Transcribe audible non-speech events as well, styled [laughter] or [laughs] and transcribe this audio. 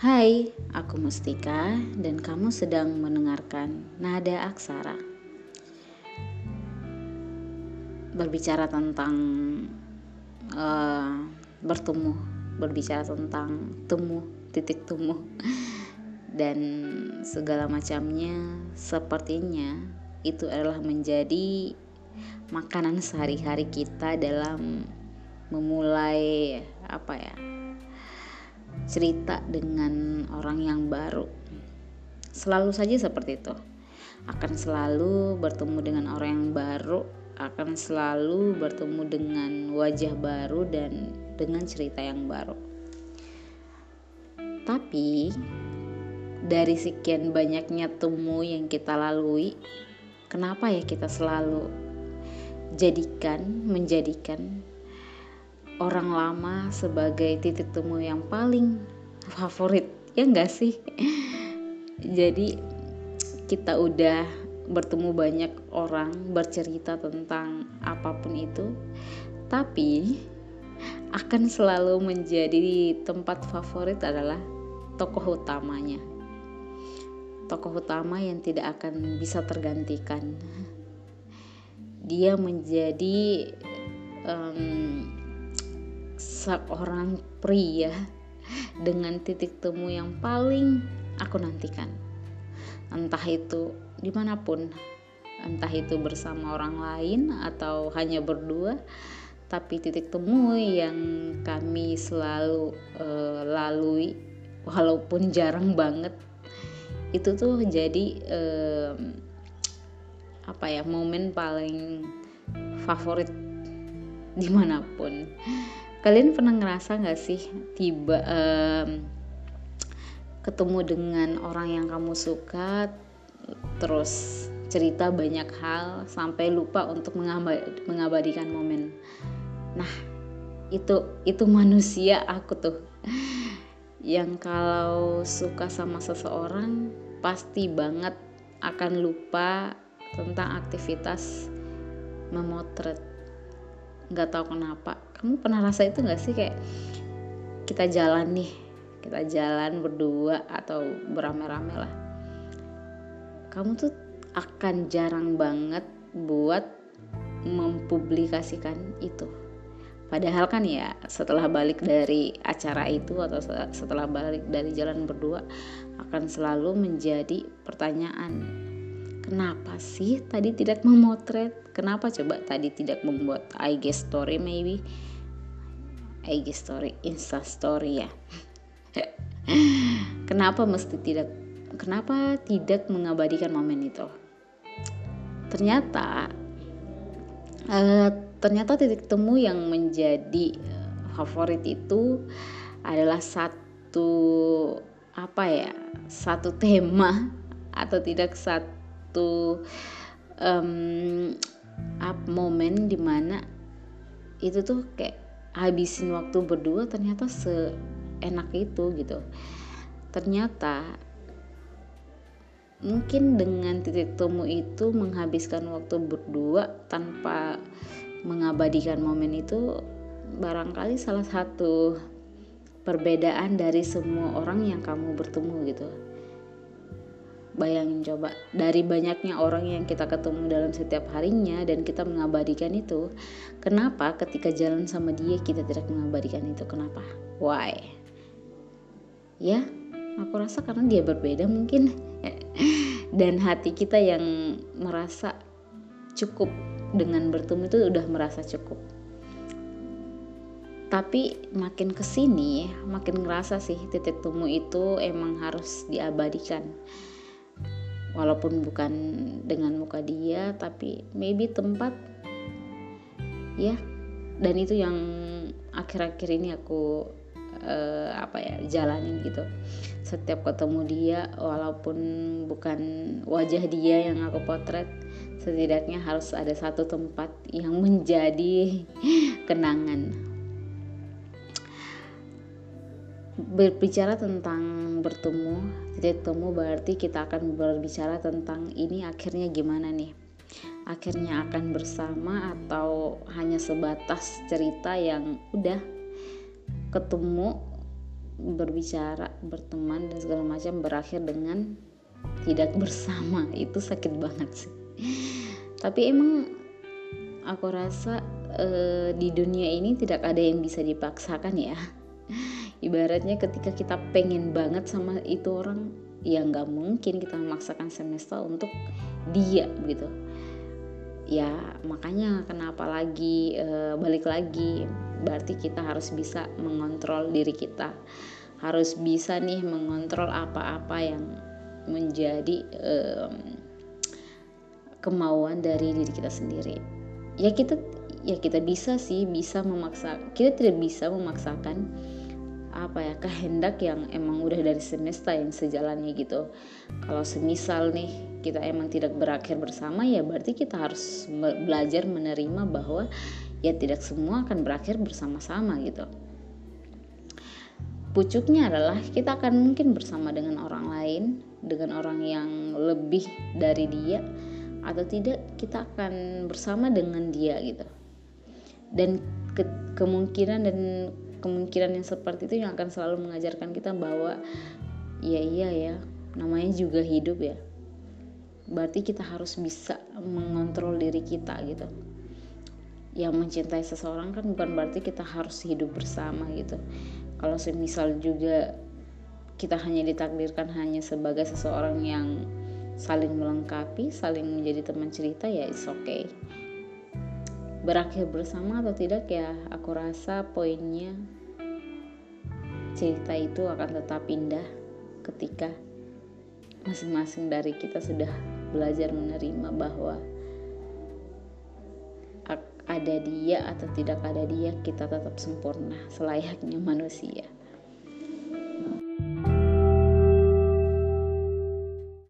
Hai, aku Mustika dan kamu sedang mendengarkan Nada Aksara. Berbicara tentang uh, bertemu, berbicara tentang temu, titik temu dan segala macamnya sepertinya itu adalah menjadi makanan sehari-hari kita dalam memulai apa ya cerita dengan orang yang baru. Selalu saja seperti itu. Akan selalu bertemu dengan orang yang baru, akan selalu bertemu dengan wajah baru dan dengan cerita yang baru. Tapi dari sekian banyaknya temu yang kita lalui, kenapa ya kita selalu jadikan, menjadikan orang lama sebagai titik temu yang paling favorit ya enggak sih? Jadi kita udah bertemu banyak orang bercerita tentang apa pun itu tapi akan selalu menjadi tempat favorit adalah tokoh utamanya. Tokoh utama yang tidak akan bisa tergantikan. Dia menjadi um, seorang pria dengan titik temu yang paling aku nantikan. Entah itu di mana pun, entah itu bersama orang lain atau hanya berdua, tapi titik temu yang kami selalu uh, lalui, walaupun jarang banget, itu tuh jadi uh, apa ya momen paling favorit di mana pun kalian pernah ngerasa nggak sih tiba um, ketemu dengan orang yang kamu suka terus cerita banyak hal sampai lupa untuk mengabadikan momen? Nah itu itu manusia aku tuh. Yang kalau suka sama seseorang pasti banget akan lupa tentang aktivitas memotret nggak tahu kenapa. Kamu pernah rasa itu nggak sih? Kayak kita jalan nih kita jalan berdua atau beramai-ramai lah. Kamu tuh akan jarang banget buat mempublikasikan itu. Padahal kan ya setelah balik dari acara itu atau setelah balik dari jalan berdua akan selalu menjadi pertanyaan kenapa sih tadi tidak memotret? Kenapa coba tadi tidak membuat IG story maybe? IG story Insta story ya? [laughs] Kenapa mesti tidak kenapa tidak mengabadikan momen itu? Ternyata uh, ternyata titik temu yang menjadi favorit itu adalah satu apa ya satu tema atau tidak satu satu um, up momen di mana itu tuh kayak habisin waktu berdua ternyata seenak itu gitu. Ternyata mungkin dengan titik temu itu menghabiskan waktu berdua tanpa mengabadikan momen itu barangkali salah satu perbedaan dari semua orang yang kamu bertemu gitu Bayangin coba, dari banyaknya orang yang kita ketemu dalam setiap harinya dan kita mengabadikan itu, kenapa ketika jalan sama dia kita tidak mengabadikan itu? Kenapa? Why? Ya, aku rasa karena dia berbeda mungkin. [laughs] dan hati kita yang merasa cukup dengan bertemu itu udah merasa cukup. Tapi makin ke sini, makin ngerasa sih titik temu itu emang harus diabadikan walaupun bukan dengan muka dia tapi maybe tempat ya. Dan itu yang akhir-akhir ini aku uh, apa ya jalanin gitu. Setiap ketemu dia walaupun bukan wajah dia yang aku potret setidaknya harus ada satu tempat yang [laughs] menjadi kenangan berbicara tentang bertemu titik temu berarti kita akan berbicara tentang ini akhirnya gimana nih? Akhirnya akan bersama atau hanya sebatas cerita yang udah ketemu berbicara berteman dan segala macam berakhir dengan tidak bersama. Itu sakit banget sih. Tapi emang aku rasa uh, di dunia ini tidak ada yang bisa dipaksakan ya ibaratnya ketika kita pengen banget sama itu orang ya nggak mungkin kita memaksakan semesta untuk dia gitu. Ya makanya kenapa lagi e, balik lagi berarti kita harus bisa mengontrol diri kita. Harus bisa nih mengontrol apa-apa yang menjadi e, kemauan dari diri kita sendiri. Ya kita ya kita bisa sih bisa memaksa kita tidak bisa memaksakan apa ya kehendak yang emang udah dari semesta yang sejalannya gitu. Kalau semisal nih kita emang tidak berakhir bersama ya berarti kita harus belajar menerima bahwa ya tidak semua akan berakhir bersama-sama gitu. Pucuknya adalah kita akan mungkin bersama dengan orang lain dengan orang yang lebih dari dia atau tidak kita akan bersama dengan dia gitu. Dan ke kemungkinan dan kemungkinan yang seperti itu yang akan selalu mengajarkan kita bahwa ya iya ya namanya juga hidup ya. Berarti kita harus bisa mengontrol diri kita gitu. Yang mencintai seseorang kan bukan berarti kita harus hidup bersama gitu. Kalau semisal juga kita hanya ditakdirkan hanya sebagai seseorang yang saling melengkapi, saling menjadi teman cerita ya it's okay. Berakhir bersama atau tidak ya aku rasa poinnya cerita itu akan tetap indah ketika masing-masing dari kita sudah belajar menerima bahwa ada dia atau tidak ada dia kita tetap sempurna selayaknya manusia.